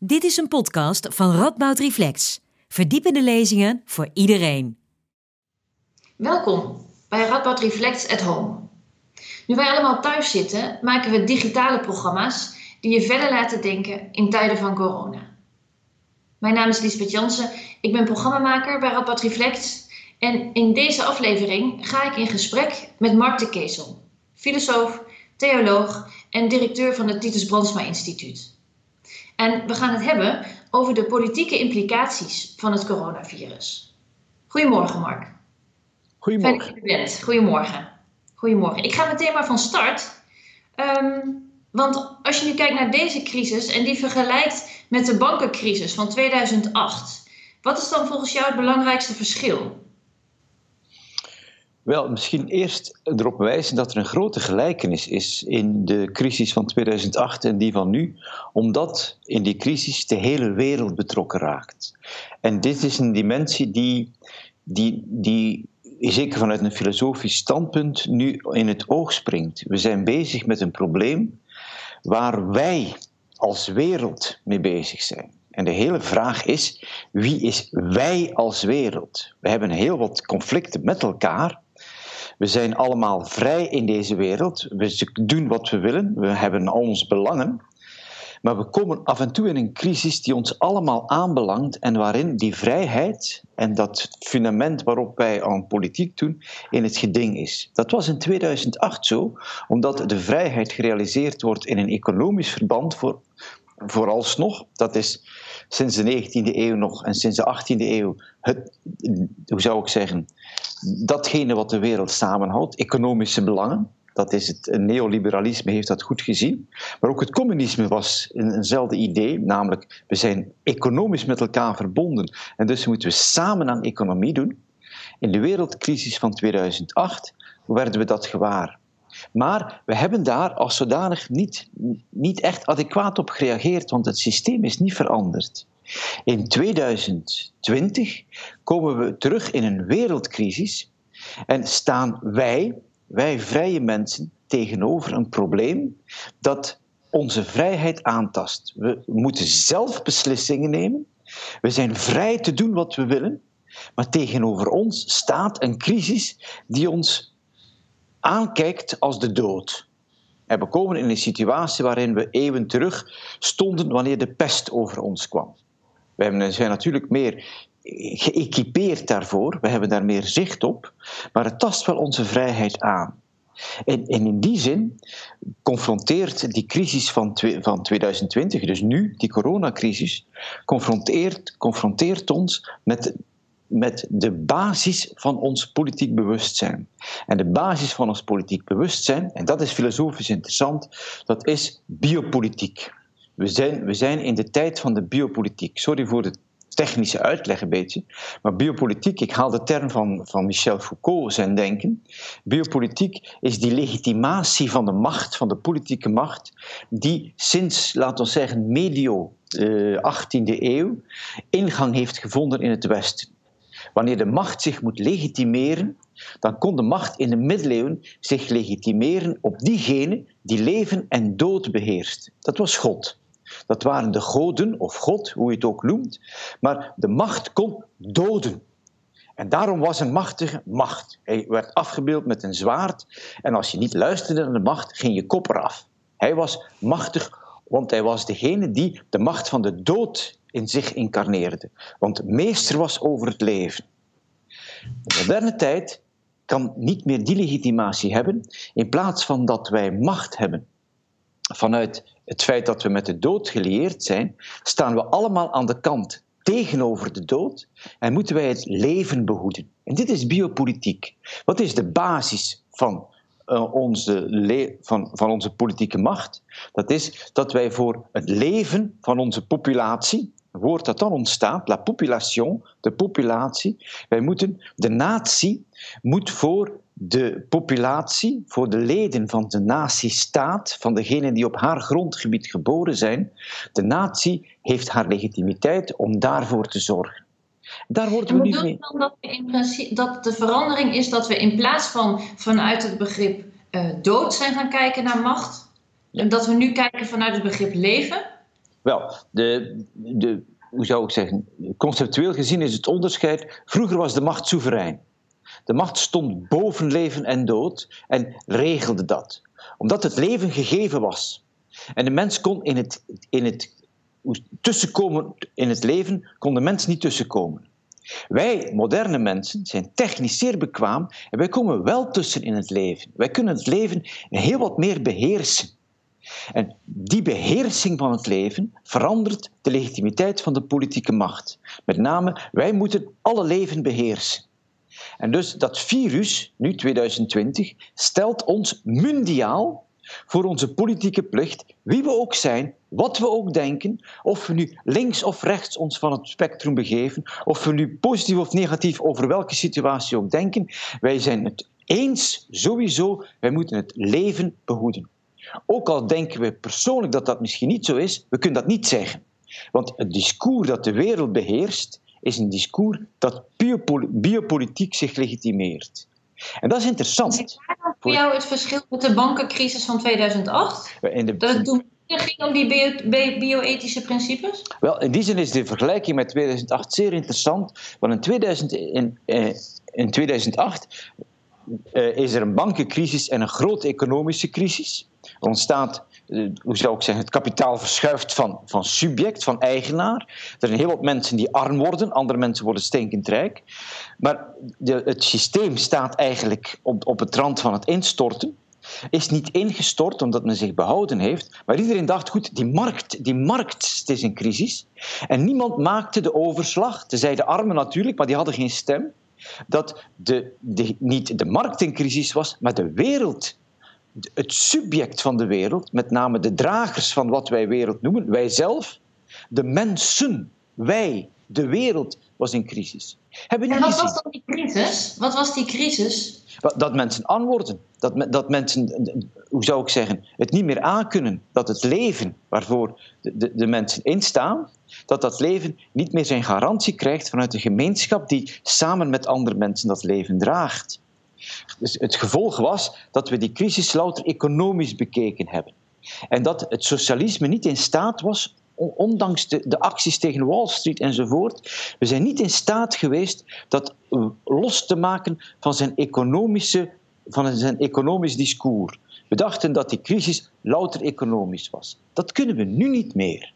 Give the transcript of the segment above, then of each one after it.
Dit is een podcast van Radboud Reflex. Verdiepende lezingen voor iedereen. Welkom bij Radboud Reflex at Home. Nu wij allemaal thuis zitten, maken we digitale programma's die je verder laten denken in tijden van corona. Mijn naam is Lisbeth Jansen, ik ben programmamaker bij Radboud Reflex en in deze aflevering ga ik in gesprek met Mark de Keesel, filosoof, theoloog en directeur van het Titus Brandsma Instituut. En we gaan het hebben over de politieke implicaties van het coronavirus. Goedemorgen, Mark. Goedemorgen. Fijn dat je er bent. Goedemorgen. Goedemorgen. Ik ga meteen maar van start. Ehm, want als je nu kijkt naar deze crisis en die vergelijkt met de bankencrisis van 2008, wat is dan volgens jou het belangrijkste verschil? Wel, misschien eerst erop wijzen dat er een grote gelijkenis is in de crisis van 2008 en die van nu, omdat in die crisis de hele wereld betrokken raakt. En dit is een dimensie die, die, die zeker vanuit een filosofisch standpunt nu in het oog springt. We zijn bezig met een probleem waar wij als wereld mee bezig zijn. En de hele vraag is: wie is wij als wereld? We hebben heel wat conflicten met elkaar. We zijn allemaal vrij in deze wereld. We doen wat we willen. We hebben al onze belangen. Maar we komen af en toe in een crisis die ons allemaal aanbelangt en waarin die vrijheid en dat fundament waarop wij aan politiek doen in het geding is. Dat was in 2008 zo, omdat de vrijheid gerealiseerd wordt in een economisch verband voor, vooralsnog. Dat is sinds de 19e eeuw nog en sinds de 18e eeuw, het, hoe zou ik zeggen, datgene wat de wereld samenhoudt, economische belangen. Dat is het neoliberalisme heeft dat goed gezien. Maar ook het communisme was een, eenzelfde idee, namelijk we zijn economisch met elkaar verbonden en dus moeten we samen aan economie doen. In de wereldcrisis van 2008 werden we dat gewaar. Maar we hebben daar als zodanig niet, niet echt adequaat op gereageerd, want het systeem is niet veranderd. In 2020 komen we terug in een wereldcrisis en staan wij, wij vrije mensen, tegenover een probleem dat onze vrijheid aantast. We moeten zelf beslissingen nemen. We zijn vrij te doen wat we willen, maar tegenover ons staat een crisis die ons aankijkt als de dood. En we komen in een situatie waarin we eeuwen terug stonden wanneer de pest over ons kwam. We zijn natuurlijk meer geëquipeerd daarvoor, we hebben daar meer zicht op, maar het tast wel onze vrijheid aan. En, in die zin confronteert die crisis van, van 2020, dus nu, die coronacrisis, confronteert, confronteert ons met met de basis van ons politiek bewustzijn. En de basis van ons politiek bewustzijn, en dat is filosofisch interessant, dat is biopolitiek. We zijn, we zijn in de tijd van de biopolitiek. Sorry voor de technische uitleg een beetje, maar biopolitiek, ik haal de term van, van Michel Foucault zijn denken. Biopolitiek is die legitimatie van de macht, van de politieke macht, die sinds, laten we zeggen, medio uh, eh, 18e eeuw ingang heeft gevonden in het Westen. Wanneer de macht zich moet legitimeren, dan kon de macht in de middeleeuwen zich legitimeren op diegene die leven en dood beheerst. Dat was God. Dat waren de goden, of God, hoe je het ook noemt. Maar de macht kon doden. En daarom was een machtige macht. Hij werd afgebeeld met een zwaard. En als je niet luisterde naar de macht, ging je kop eraf. Hij was machtig, want hij was degene die de macht van de dood in zich incarneerde. Want meester was over het leven. De moderne tijd kan niet meer die legitimatie hebben. In plaats van dat wij macht hebben vanuit het feit dat we met de dood gelieerd zijn, staan we allemaal aan de kant tegenover de dood en moeten wij het leven behoeden. En dit is biopolitiek. Wat is de basis van, uh, onze, van, van onze politieke macht? Dat is dat wij voor het leven van onze populatie, woord dat dan ontstaat, la population, de populatie. Wij moeten, de natie moet voor de populatie, voor de leden van de nazistaat, van degenen die op haar grondgebied geboren zijn, de natie heeft haar legitimiteit om daarvoor te zorgen. Daar worden we nu mee. Dan dat, we in principe, dat de verandering is dat we in plaats van vanuit het begrip uh, dood zijn gaan kijken naar macht, dat we nu kijken vanuit het begrip leven? Wel, de, de, hoe zou ik zeggen, conceptueel gezien is het onderscheid. Vroeger was de macht soeverein. De macht stond boven leven en dood en regelde dat. Omdat het leven gegeven was. En de mens kon in het, in het tussenkomen in het leven, kon de mens niet tussenkomen. Wij, moderne mensen, zijn technisch zeer bekwaam en wij komen wel tussen in het leven. Wij kunnen het leven heel wat meer beheersen. En die beheersing van het leven verandert de legitimiteit van de politieke macht. Met name, wij moeten alle leven beheersen. En dus dat virus, nu 2020, stelt ons mondiaal voor onze politieke plicht, wie we ook zijn, wat we ook denken, of we nu links of rechts ons van het spectrum begeven, of we nu positief of negatief over welke situatie ook denken, wij zijn het eens sowieso, wij moeten het leven behoeden. Ook al denken we persoonlijk dat dat misschien niet zo is, we kunnen dat niet zeggen. Want het discours dat de wereld beheerst, is een discours dat biopolitiek zich legitimeert. En dat is interessant. Voor jou het verschil met de bankencrisis van 2008? In de, dat het toen ging om die bio-ethische principes? Wel, in die zin is de vergelijking met 2008 zeer interessant. Want in, 2000, in, eh, in 2008 uh, is er een bankencrisis en een grote economische crisis. Ontstaat, uh, hoe zou ik zeggen, het kapitaal verschuift van, van subject, van eigenaar. Er zijn heel wat mensen die arm worden, andere mensen worden stinkend rijk. Maar de, het systeem staat eigenlijk op, op het rand van het instorten is niet ingestort omdat men zich behouden heeft, maar iedereen dacht, goed, die markt, die markt het is een crisis. En niemand maakte de overslag, tenzij de armen natuurlijk, maar die hadden geen stem dat de, de, niet de markt in crisis was, maar de wereld. Het subject van de wereld, met name de dragers van wat wij wereld noemen, wij zelf, de mensen, wij, de wereld was in crisis. Hebben en wat gezien? was dan die crisis? Wat was die crisis? Dat mensen antwoorden. Dat, dat mensen, hoe zou ik zeggen, het niet meer aankunnen. Dat het leven waarvoor de, de, de mensen instaan, dat dat leven niet meer zijn garantie krijgt vanuit de gemeenschap die samen met andere mensen dat leven draagt. Dus het gevolg was dat we die crisis louter economisch bekeken hebben. En dat het socialisme niet in staat was, ondanks de, de acties tegen Wall Street enzovoort, we zijn niet in staat geweest dat los te maken van zijn, economische, van zijn economisch discours. We dachten dat die crisis louter economisch was. Dat kunnen we nu niet meer.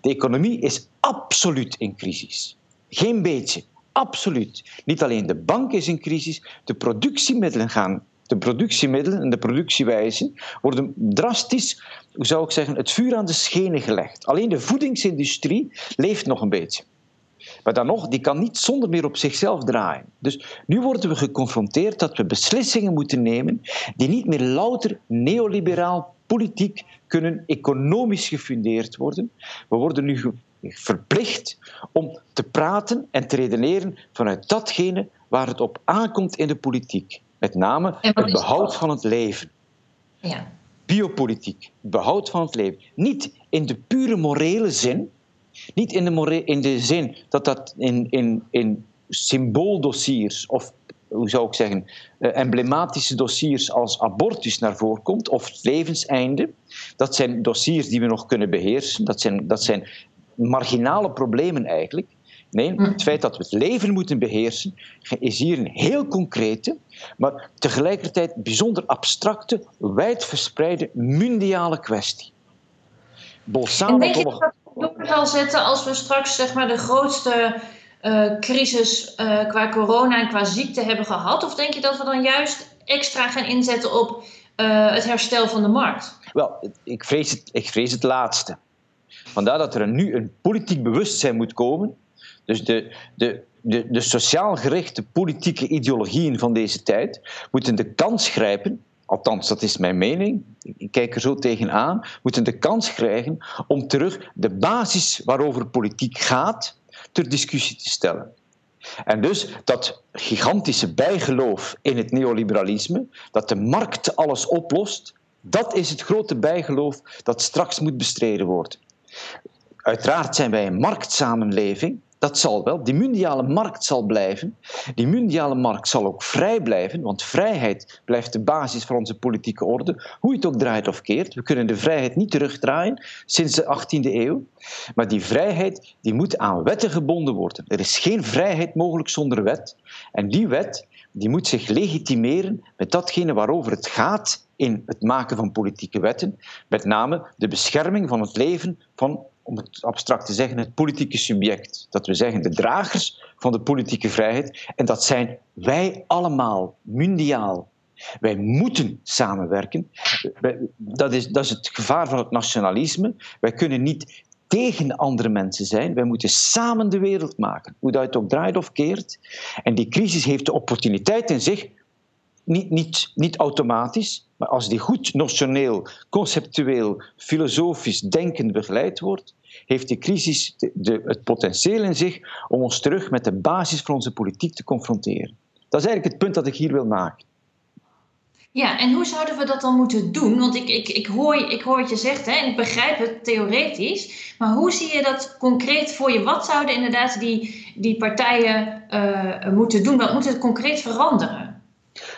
De economie is absoluut in crisis. Geen beetje, absoluut. Niet alleen de bank is in crisis, de productiemiddelen gaan. De productiemiddelen en de productiewijzen worden drastisch, hoe zou ik zeggen, het vuur aan de schenen gelegd. Alleen de voedingsindustrie leeft nog een beetje. Maar dan nog, die kan niet zonder meer op zichzelf draaien. Dus nu worden we geconfronteerd dat we beslissingen moeten nemen die niet meer louter neoliberaal politiek kunnen economisch gefundeerd worden. We worden nu verplicht om te praten en te redeneren vanuit datgene waar het op aankomt in de politiek. Met name het behoud van het leven. Ja. Biopolitiek, behoud van het leven. Niet in de pure morele zin, niet in de, in de zin dat dat in, in, in symbooldossiers of hoe zou ik zeggen, uh, emblematische dossiers als abortus naar voren komt, of levenseinde. Dat zijn dossiers die we nog kunnen beheersen. Dat zijn, dat zijn marginale problemen eigenlijk. Nee, hm. het feit dat we het leven moeten beheersen, is hier een heel concrete, maar tegelijkertijd bijzonder abstracte, wijdverspreide, mondiale kwestie. Bolzano en denk je dat door zal zetten als we straks zeg maar, de grootste uh, crisis uh, qua corona en qua ziekte hebben gehad? Of denk je dat we dan juist extra gaan inzetten op uh, het herstel van de markt? Wel, ik vrees het, ik vrees het laatste. Vandaar dat er nu een politiek bewustzijn moet komen. Dus de, de, de, de sociaal gerichte politieke ideologieën van deze tijd moeten de kans grijpen althans dat is mijn mening, ik kijk er zo tegenaan, moeten de kans krijgen om terug de basis waarover politiek gaat ter discussie te stellen. En dus dat gigantische bijgeloof in het neoliberalisme, dat de markt alles oplost, dat is het grote bijgeloof dat straks moet bestreden worden. Uiteraard zijn wij een marktsamenleving, dat zal wel. Die mondiale markt zal blijven. Die mondiale markt zal ook vrij blijven, want vrijheid blijft de basis van onze politieke orde, hoe je het ook draait of keert. We kunnen de vrijheid niet terugdraaien sinds de 18e eeuw. Maar die vrijheid die moet aan wetten gebonden worden. Er is geen vrijheid mogelijk zonder wet. En die wet die moet zich legitimeren met datgene waarover het gaat in het maken van politieke wetten, met name de bescherming van het leven van, om het abstract te zeggen, het politieke subject. Dat we zeggen de dragers van de politieke vrijheid, en dat zijn wij allemaal, mondiaal. Wij moeten samenwerken. Dat is, dat is het gevaar van het nationalisme. Wij kunnen niet tegen andere mensen zijn. Wij moeten samen de wereld maken, hoe dat ook draait of keert. En die crisis heeft de opportuniteit in zich, niet, niet, niet automatisch, maar als die goed notioneel, conceptueel, filosofisch denkend begeleid wordt, heeft die crisis de, het potentieel in zich om ons terug met de basis van onze politiek te confronteren. Dat is eigenlijk het punt dat ik hier wil maken. Ja, en hoe zouden we dat dan moeten doen? Want ik, ik, ik, hoor, ik hoor wat je zegt hè, en ik begrijp het theoretisch. Maar hoe zie je dat concreet voor je? Wat zouden inderdaad die, die partijen uh, moeten doen? Wat moet het concreet veranderen?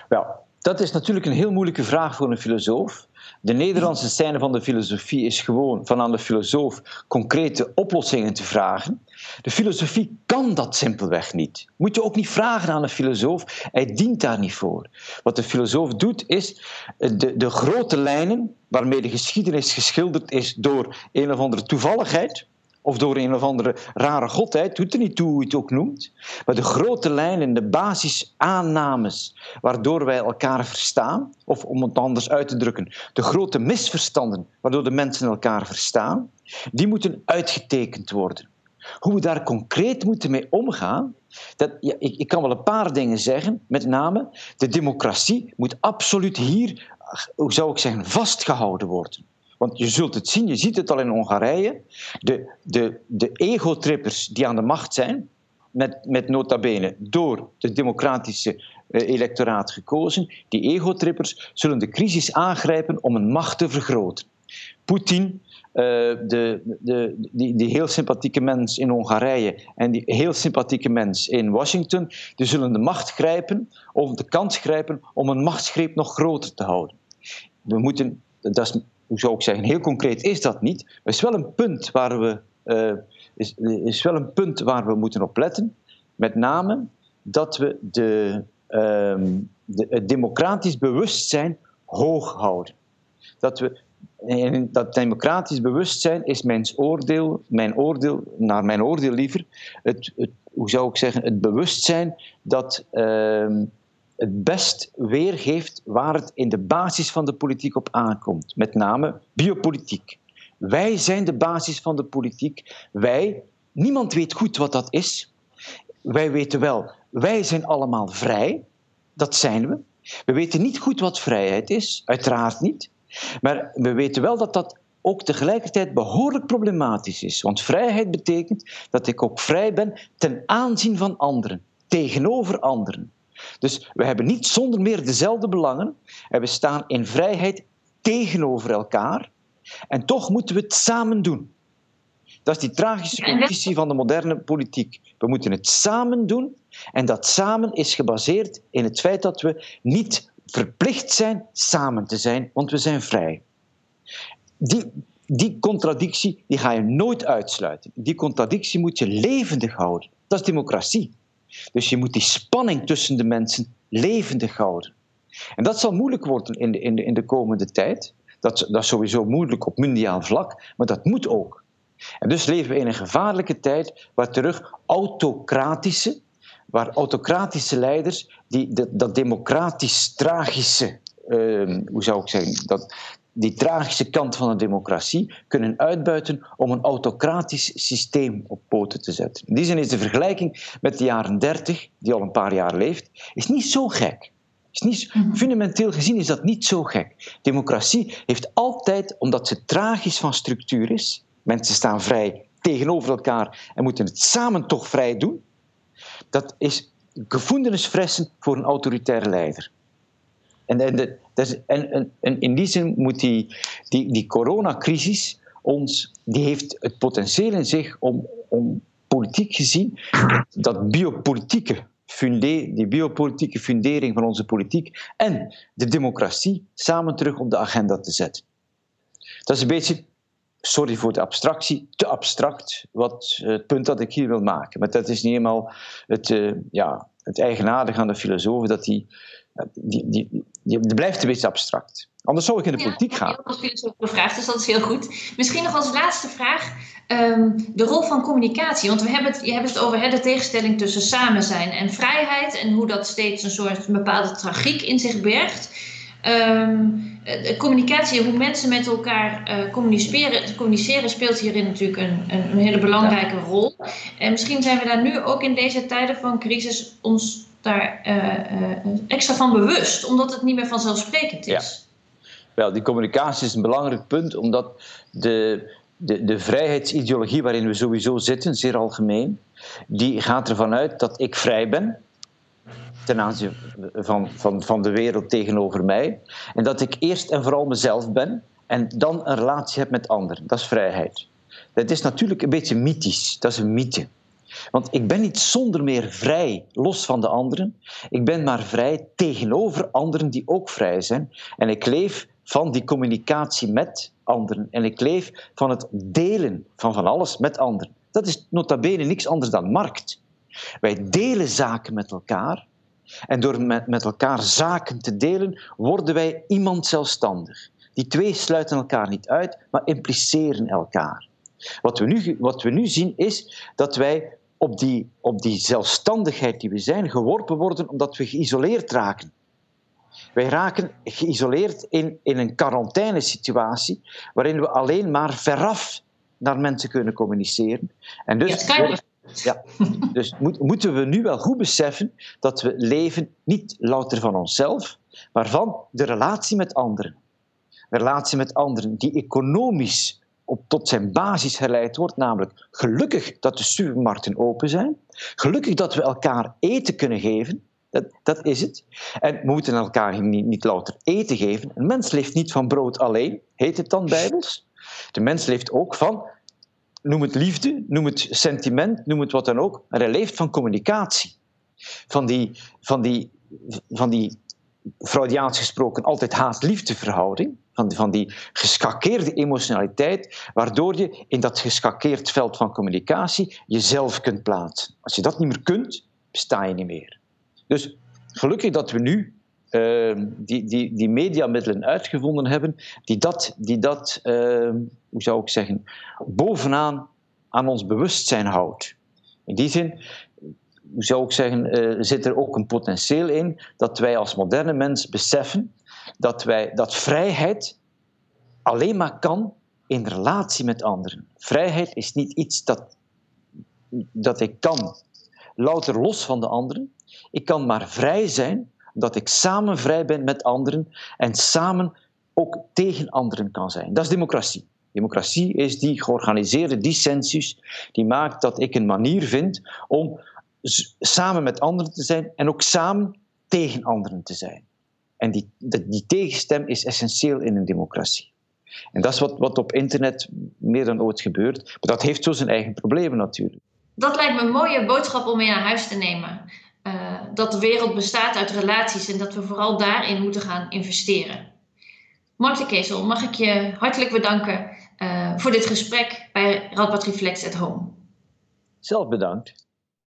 Wel, dat is natuurlijk een heel moeilijke vraag voor een filosoof. De Nederlandse scène van de filosofie is gewoon van aan de filosoof concrete oplossingen te vragen. De filosofie kan dat simpelweg niet. Moet je ook niet vragen aan een filosoof, hij dient daar niet voor. Wat de filosoof doet, is de, de grote lijnen waarmee de geschiedenis geschilderd is door een of andere toevalligheid, of door een of andere rare godheid, doet er niet toe hoe je het ook noemt. Maar de grote lijnen, de basisaannames waardoor wij elkaar verstaan, of om het anders uit te drukken, de grote misverstanden waardoor de mensen elkaar verstaan, die moeten uitgetekend worden. Hoe we daar concreet moeten mee omgaan, dat, ja, ik, ik kan wel een paar dingen zeggen. Met name, de democratie moet absoluut hier, hoe zou ik zeggen, vastgehouden worden. Want je zult het zien, je ziet het al in Hongarije. De, de, de egotrippers die aan de macht zijn, met, met nota bene door de democratische eh, electoraat gekozen, die egotrippers zullen de crisis aangrijpen om een macht te vergroten. Poetin, uh, de, de, die, die heel sympathieke mens in Hongarije en die heel sympathieke mens in Washington, die zullen de macht grijpen, of de kans grijpen om een machtsgreep nog groter te houden. We moeten, dat is hoe zou ik zeggen, heel concreet is dat niet. Maar het is wel een punt waar we, uh, is, is wel een punt waar we moeten op letten. Met name dat we de, uh, de, het democratisch bewustzijn hoog houden. Dat we en dat democratisch bewustzijn is mijn oordeel, mijn oordeel, naar mijn oordeel liever, het, het hoe zou ik zeggen, het bewustzijn dat uh, het best weergeeft waar het in de basis van de politiek op aankomt. Met name biopolitiek. Wij zijn de basis van de politiek. Wij, niemand weet goed wat dat is. Wij weten wel, wij zijn allemaal vrij. Dat zijn we. We weten niet goed wat vrijheid is, uiteraard niet. Maar we weten wel dat dat ook tegelijkertijd behoorlijk problematisch is. Want vrijheid betekent dat ik ook vrij ben ten aanzien van anderen, tegenover anderen. Dus we hebben niet zonder meer dezelfde belangen en we staan in vrijheid tegenover elkaar en toch moeten we het samen doen. Dat is die tragische conditie van de moderne politiek. We moeten het samen doen en dat samen is gebaseerd in het feit dat we niet verplicht zijn samen te zijn, want we zijn vrij. Die, die contradictie die ga je nooit uitsluiten. Die contradictie moet je levendig houden. Dat is democratie. Dus je moet die spanning tussen de mensen levendig houden. En dat zal moeilijk worden in de, in de, in de komende tijd. Dat, dat is sowieso moeilijk op mondiaal vlak, maar dat moet ook. En dus leven we in een gevaarlijke tijd waar terug autocratische, waar autocratische leiders die dat, democratisch tragische, uh, hoe zou ik zeggen, dat, die tragische kant van de democratie kunnen uitbuiten om een autocratisch systeem op poten te zetten. In die zin is de vergelijking met de jaren 30, die al een paar jaar leeft, is niet zo gek. Is niet, mhm. fundamenteel gezien is dat niet zo gek. Democratie heeft altijd, omdat ze tragisch van structuur is, mensen staan vrij tegenover elkaar en moeten het samen toch vrij doen, dat is gevoelensfressen voor een autoritaire leider. En, en, en, in die zin moet die, die, die coronacrisis ons, die heeft het potentieel in zich om, om politiek gezien, dat biopolitieke fundé, die biopolitieke fundering van onze politiek en de democratie samen terug op de agenda te zetten. Dat is een beetje, sorry voor de abstractie, te abstract, wat, het punt dat ik hier wil maken. Maar dat is niet eenmaal het, uh, ja, het eigenaardige aan de filosofen, dat die, die, die, die, blijft een beetje abstract. Anders zou ik in de politiek gaan. Ja, heel veel gevraagd, dus dat is heel goed. Misschien nog als laatste vraag um, de rol van communicatie. Want we hebben het, je hebt het over hè, de tegenstelling tussen samen zijn en vrijheid en hoe dat steeds een soort bepaalde tragiek in zich bergt. Um, communicatie, hoe mensen met elkaar uh, communiceren, communiceren, speelt hierin natuurlijk een, een, een hele belangrijke rol. En misschien zijn we daar nu ook in deze tijden van crisis ons daar uh, uh, extra van bewust, omdat het niet meer vanzelfsprekend is. Ja. Wel, die communicatie is een belangrijk punt, omdat de, de, de vrijheidsideologie waarin we sowieso zitten, zeer algemeen, die gaat ervan uit dat ik vrij ben ten aanzien van, van, van de wereld tegenover mij. En dat ik eerst en vooral mezelf ben en dan een relatie heb met anderen. Dat is vrijheid. Dat is natuurlijk een beetje mythisch, dat is een mythe. Want ik ben niet zonder meer vrij, los van de anderen. Ik ben maar vrij tegenover anderen die ook vrij zijn. En ik leef van die communicatie met anderen. En ik leef van het delen van van alles met anderen. Dat is nota bene niks anders dan markt. Wij delen zaken met elkaar. En door met, elkaar zaken te delen, worden wij iemand zelfstandig. Die twee sluiten elkaar niet uit, maar impliceren elkaar. Wat we nu, wat we nu zien is dat wij op die, op die zelfstandigheid die we zijn geworpen worden omdat we geïsoleerd raken. Wij raken geïsoleerd in, in een quarantainesituatie waarin we alleen maar veraf naar mensen kunnen communiceren. En dus, ja, ja, dus moet, moeten we nu wel goed beseffen dat we leven niet louter van onszelf, maar van de relatie met anderen. De relatie met anderen die economisch op, tot zijn basis geleid wordt, namelijk gelukkig dat de supermarkten open zijn, gelukkig dat we elkaar eten kunnen geven, dat, dat is het. En we moeten elkaar niet, niet louter eten geven. Een mens leeft niet van brood alleen, heet het dan bijbels. De mens leeft ook van, noem het liefde, noem het sentiment, noem het wat dan ook, maar hij leeft van communicatie. Van die, van die, van die Freudiaans gesproken altijd haat-liefde verhouding, van, van die geschakeerde emotionaliteit, waardoor je in dat geschakeerd veld van communicatie jezelf kunt plaatsen. Als je dat niet meer kunt, besta je niet meer. Dus gelukkig dat we nu uh, die, die, die mediamiddelen uitgevonden hebben, die dat, die dat uh, hoe zou ik zeggen, bovenaan aan ons bewustzijn houdt. In die zin, hoe zou ik zeggen, uh, zit er ook een potentieel in dat wij als moderne mens beseffen dat, wij, dat vrijheid alleen maar kan in relatie met anderen. Vrijheid is niet iets dat, dat ik kan louter los van de anderen. Ik kan maar vrij zijn dat ik samen vrij ben met anderen en samen ook tegen anderen kan zijn. Dat is democratie. Democratie is die georganiseerde dissensus die maakt dat ik een manier vind om samen met anderen te zijn en ook samen tegen anderen te zijn. En die, die, tegenstem is essentieel in een democratie. En dat is wat, wat op internet meer dan ooit gebeurt. Maar dat heeft zo zijn eigen problemen natuurlijk. Dat lijkt me een mooie boodschap om mee naar huis te nemen. Uh, dat de wereld bestaat uit relaties en dat we vooral daarin moeten gaan investeren. Marten Keesel, mag ik je hartelijk bedanken uh, voor dit gesprek bij Radboud Reflex at Home. Zelf bedankt.